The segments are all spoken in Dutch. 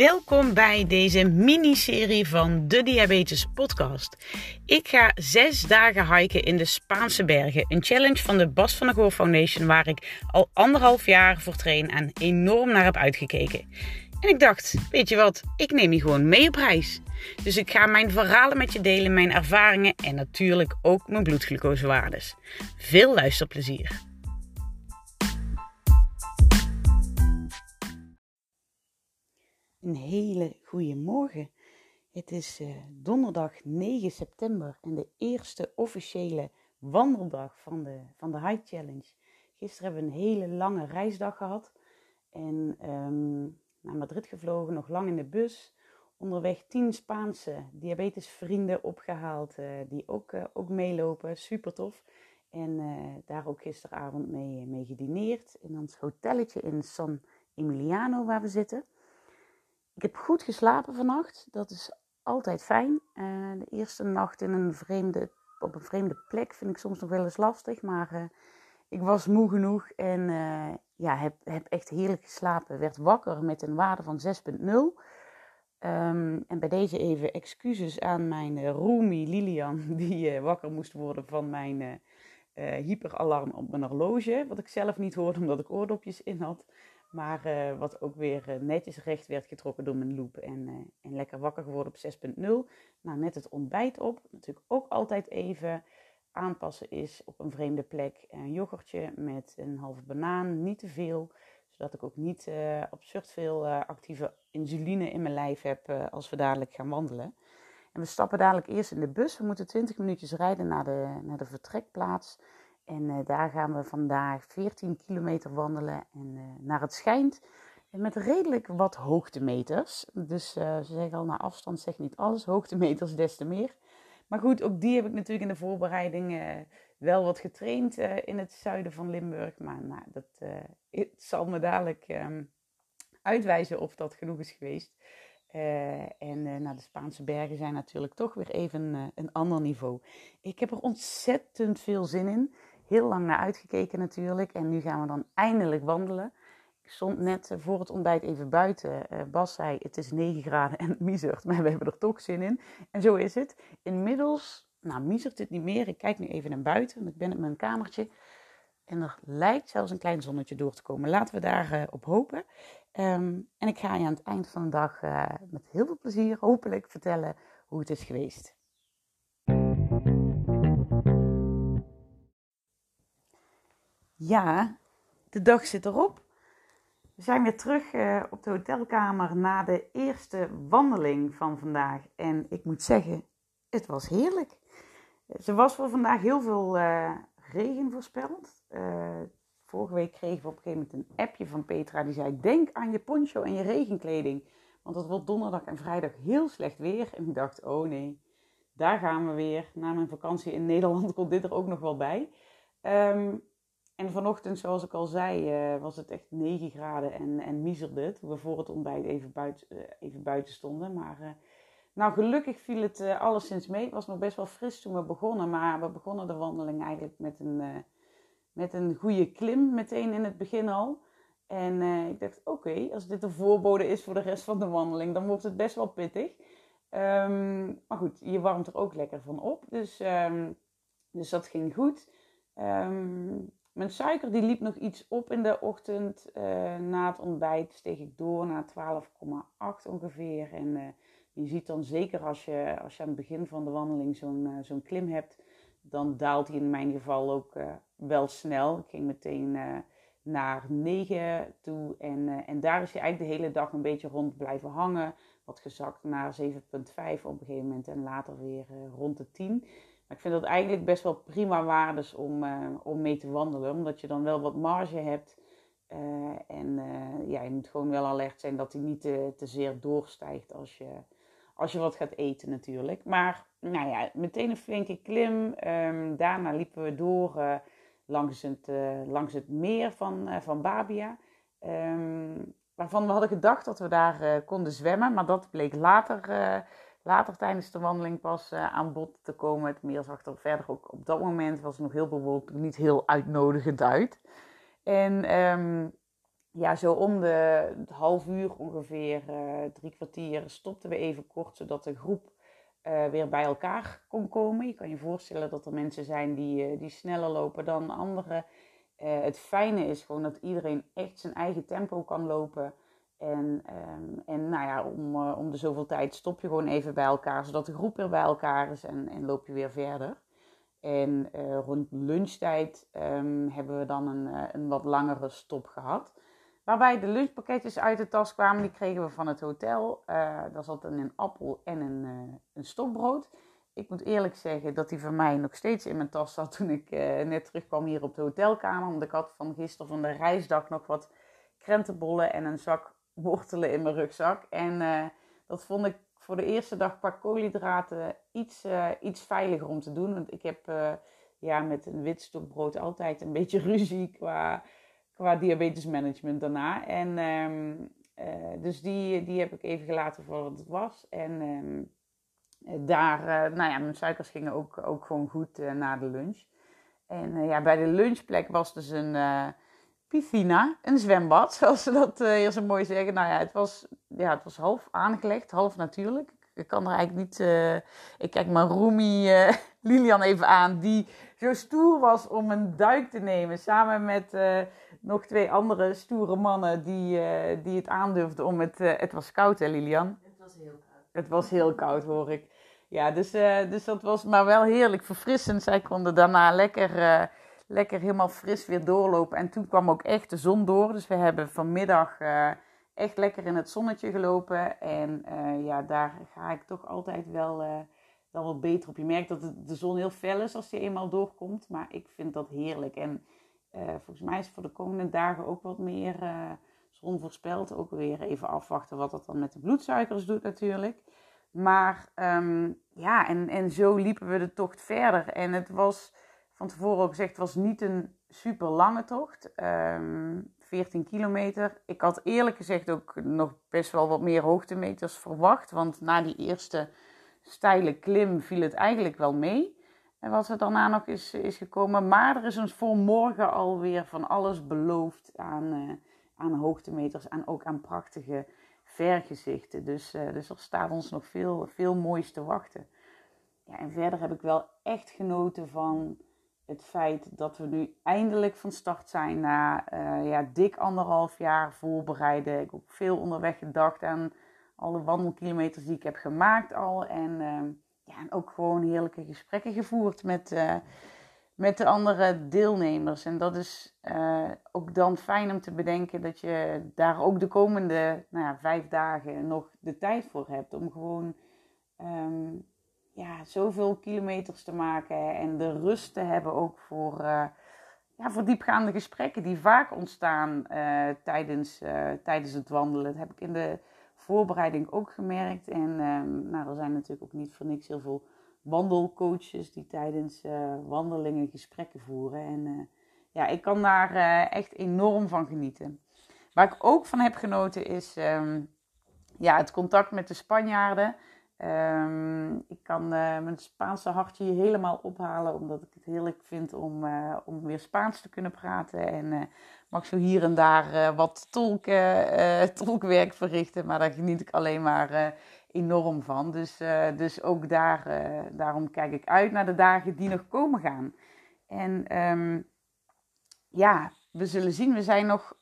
Welkom bij deze miniserie van de Diabetes Podcast. Ik ga zes dagen hiken in de Spaanse bergen. Een challenge van de Bas van der Goor Foundation, waar ik al anderhalf jaar voor train en enorm naar heb uitgekeken. En ik dacht, weet je wat, ik neem je gewoon mee op reis. Dus ik ga mijn verhalen met je delen, mijn ervaringen en natuurlijk ook mijn bloedglucosewaardes. Veel luisterplezier. Een hele goede morgen. Het is uh, donderdag 9 september en de eerste officiële wandeldag van de, van de Hike Challenge. Gisteren hebben we een hele lange reisdag gehad en um, naar Madrid gevlogen, nog lang in de bus. Onderweg tien Spaanse diabetesvrienden opgehaald uh, die ook, uh, ook meelopen. Super tof. En daar ook gisteravond mee, mee gedineerd in ons hotelletje in San Emiliano waar we zitten. Ik heb goed geslapen vannacht. Dat is altijd fijn. Uh, de eerste nacht in een vreemde, op een vreemde plek vind ik soms nog wel eens lastig. Maar uh, ik was moe genoeg en uh, ja, heb, heb echt heerlijk geslapen. Werd wakker met een waarde van 6,0. Um, en bij deze even excuses aan mijn roomie Lilian, die wakker moest worden van mijn hyperalarm op mijn horloge. Wat ik zelf niet hoorde omdat ik oordopjes in had. Maar uh, wat ook weer uh, netjes recht werd getrokken door mijn loop. En, en lekker wakker geworden op 6.0. Nou, net het ontbijt op. Natuurlijk ook altijd even aanpassen is op een vreemde plek. Een yoghurtje met een halve banaan. Niet te veel. Zodat ik ook niet absurd veel actieve insuline in mijn lijf heb als we dadelijk gaan wandelen. En we stappen dadelijk eerst in de bus. We moeten 20 minuutjes rijden naar de, naar de vertrekplaats. En uh, daar gaan we vandaag 14 kilometer wandelen. En uh, naar het schijnt met redelijk wat hoogtemeters. Dus uh, ze zeggen al, naar afstand zeg niet alles. Hoogtemeters des te meer. Maar goed, ook die heb ik natuurlijk in de voorbereiding wel wat getraind in het zuiden van Limburg. Maar nou, dat het zal me dadelijk um, uitwijzen of dat genoeg is geweest. En nou, de Spaanse bergen zijn natuurlijk toch weer even een ander niveau. Ik heb er ontzettend veel zin in heel lang naar uitgekeken natuurlijk. En nu gaan we dan eindelijk wandelen. Ik stond net eh, voor het ontbijt even buiten. Bas zei, het is 9 graden en miezert. Maar we hebben er toch zin in. En zo is het. Inmiddels, nou miezert het niet meer. Ik kijk nu even naar buiten. Want ik ben in mijn kamertje. En er lijkt zelfs een klein zonnetje door te komen. Laten we daarop uh, op hopen. Um, en ik ga je aan het eind van de dag uh, met heel veel plezier hopelijk vertellen hoe het is geweest. Ja, de dag zit erop. We zijn weer terug uh, op de hotelkamer na de eerste wandeling van vandaag. En ik moet zeggen, het was heerlijk. Ze was voor vandaag heel veel regen voorspeld. Uh, vorige week kregen we op een gegeven moment een appje van Petra. Die zei, denk aan je poncho en je regenkleding. Want het wordt donderdag en vrijdag heel slecht weer. En ik dacht, oh nee, daar gaan we weer. Na mijn vakantie in Nederland komt dit er ook nog wel bij. Um, en vanochtend, zoals ik al zei, uh, was het echt 9 graden en, en miezerde het. We voor het ontbijt even buiten, uh, even buiten stonden. Maar nou, gelukkig viel het alleszins mee. Het was nog best wel fris toen we begonnen. Maar we begonnen de wandeling eigenlijk met een, met een goede klim meteen in het begin al. En ik dacht, oké, als dit een voorbode is voor de rest van de wandeling, dan wordt het best wel pittig. Um, maar goed, je warmt er ook lekker van op. Dus, um, dus dat ging goed. Um, mijn suiker die liep nog iets op in de ochtend. Uh, na het ontbijt steeg ik door naar 12,8 ongeveer. En uh, je ziet dan zeker als je, als je aan het begin van de wandeling zo'n uh, zo'n klim hebt, dan daalt hij in mijn geval ook wel snel. Ik ging meteen naar 9 toe en, en daar is hij eigenlijk de hele dag een beetje rond blijven hangen. Wat gezakt naar 7,5 op een gegeven moment en later weer rond de 10 ik vind dat eigenlijk best wel prima waardes om, om mee te wandelen. Omdat je dan wel wat marge hebt. En ja, je moet gewoon wel alert zijn dat hij niet te, te zeer doorstijgt als je, als je wat gaat eten natuurlijk. Maar nou ja, meteen een flinke klim. Um, daarna liepen we door langs, het, langs het meer van, van Babia. Um, waarvan we hadden gedacht dat we daar konden zwemmen. Maar dat bleek later later tijdens de wandeling pas aan bod te komen. Het meer zag er verder ook op dat moment was nog heel bewolkt, niet heel uitnodigend uit. En um, ja, zo om de half uur ongeveer, drie kwartier, stopten we even kort, zodat de groep weer bij elkaar kon komen. Je kan je voorstellen dat er mensen zijn die, die sneller lopen dan anderen. het fijne is gewoon dat iedereen echt zijn eigen tempo kan lopen. En, um, en nou ja, om, om de zoveel tijd stop je gewoon even bij elkaar, zodat de groep weer bij elkaar is en, en loop je weer verder. En rond lunchtijd um, hebben we dan een, een wat langere stop gehad. Waarbij de lunchpakketjes uit de tas kwamen, die kregen we van het hotel. daar zat een appel en een, een stokbrood. Ik moet eerlijk zeggen dat die van mij nog steeds in mijn tas zat toen ik net terugkwam hier op de hotelkamer. Want ik had van gisteren van de reisdag nog wat krentenbollen en een zak wortelen in mijn rugzak. En uh, dat vond ik voor de eerste dag qua koolhydraten iets, uh, iets veiliger om te doen. Want ik heb uh, ja, met een wit stokbrood altijd een beetje ruzie qua, qua diabetesmanagement daarna. En um, dus die, die heb ik even gelaten voor wat het was. En um, daar, nou ja, mijn suikers gingen ook, ook gewoon goed na de lunch. En ja, bij de lunchplek was dus een piscina, een zwembad, zoals ze dat hier zo mooi zeggen. Nou ja, het was, ja, het was half aangelegd, half natuurlijk. Ik kan er eigenlijk niet. Ik kijk Roemi uh, Lilian even aan, die zo stoer was om een duik te nemen. Samen met nog twee andere stoere mannen die, die het aandurfden om het. het was koud, hè, Lilian? Het was heel koud. Het was heel koud, hoor ik. Ja, dus, dus dat was maar wel heerlijk verfrissend. Zij konden daarna lekker lekker helemaal fris weer doorlopen. En toen kwam ook echt de zon door. Dus we hebben vanmiddag echt lekker in het zonnetje gelopen. En ja, daar ga ik toch altijd wel, uh, wel wat beter op. Je merkt dat de zon heel fel is als die eenmaal doorkomt. Maar ik vind dat heerlijk. En volgens mij is voor de komende dagen ook wat meer zon voorspeld. Ook weer even afwachten wat dat dan met de bloedsuikers doet natuurlijk. Maar um, ja, en, en zo liepen we de tocht verder. En het was van tevoren ook gezegd, het was niet een super lange tocht. Um, ehm, 14 kilometer. Ik had eerlijk gezegd ook nog best wel wat meer hoogtemeters verwacht. Want na die eerste steile klim viel het eigenlijk wel mee. En wat er daarna nog is, is gekomen. Maar er is ons voor morgen alweer van alles beloofd aan, uh, aan hoogtemeters. En ook aan prachtige vergezichten. Dus, uh, dus er staat ons nog veel, veel moois te wachten. Ja, en verder heb ik wel echt genoten van het feit dat we nu eindelijk van start zijn na ja, dik anderhalf jaar voorbereiden. Ik heb veel onderweg gedacht aan alle wandelkilometers die ik heb gemaakt al. En, uh, ja, en ook gewoon heerlijke gesprekken gevoerd met, uh, met de andere deelnemers. En dat is ook dan fijn om te bedenken dat je daar ook de komende nou ja, vijf dagen nog de tijd voor hebt. Om gewoon um, ja, zoveel kilometers te maken en de rust te hebben ook voor, uh, ja, voor diepgaande gesprekken die vaak ontstaan tijdens, tijdens het wandelen. Dat heb ik in de voorbereiding ook gemerkt. En nou, er zijn natuurlijk ook niet voor niks heel veel wandelcoaches die tijdens wandelingen gesprekken voeren. En ja, ik kan daar echt enorm van genieten. Waar ik ook van heb genoten is um, ja, het contact met de Spanjaarden. Um, ik kan uh, mijn Spaanse hartje helemaal ophalen, omdat ik het heerlijk vind om, uh, om weer Spaans te kunnen praten. En uh, mag zo hier en daar wat tolk, tolkwerk verrichten, maar daar geniet ik alleen maar enorm van. Dus, dus ook daar, daarom kijk ik uit naar de dagen die nog komen gaan. En um, ja, we zullen zien. We zijn nog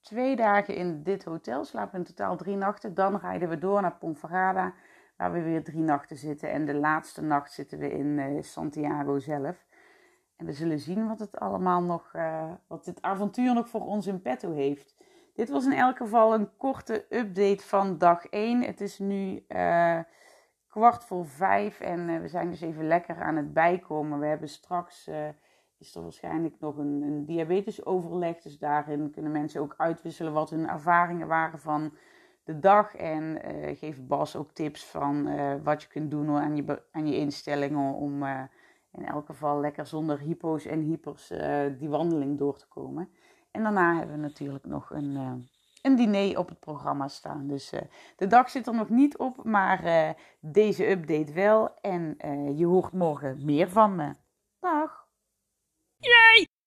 twee dagen in dit hotel, slapen in totaal drie nachten. Dan rijden we door naar Ponferrada, waar we weer drie nachten zitten. En de laatste nacht zitten we in uh, Santiago zelf. En we zullen zien wat het allemaal nog, uh, wat dit avontuur nog voor ons in petto heeft. Dit was in elk geval een korte update van dag 1. Het is nu uh, kwart voor vijf en we zijn dus even lekker aan het bijkomen. We hebben straks is er waarschijnlijk nog een, een diabetesoverleg. Dus daarin kunnen mensen ook uitwisselen wat hun ervaringen waren van de dag. En uh, geeft Bas ook tips van uh, wat je kunt doen aan je, aan je instellingen om uh, in elk geval lekker zonder hypo's en hypers die wandeling door te komen. En daarna hebben we natuurlijk nog een, een diner op het programma staan. Dus de dag zit er nog niet op, maar deze update wel. En je hoort morgen meer van me. Dag! Yay!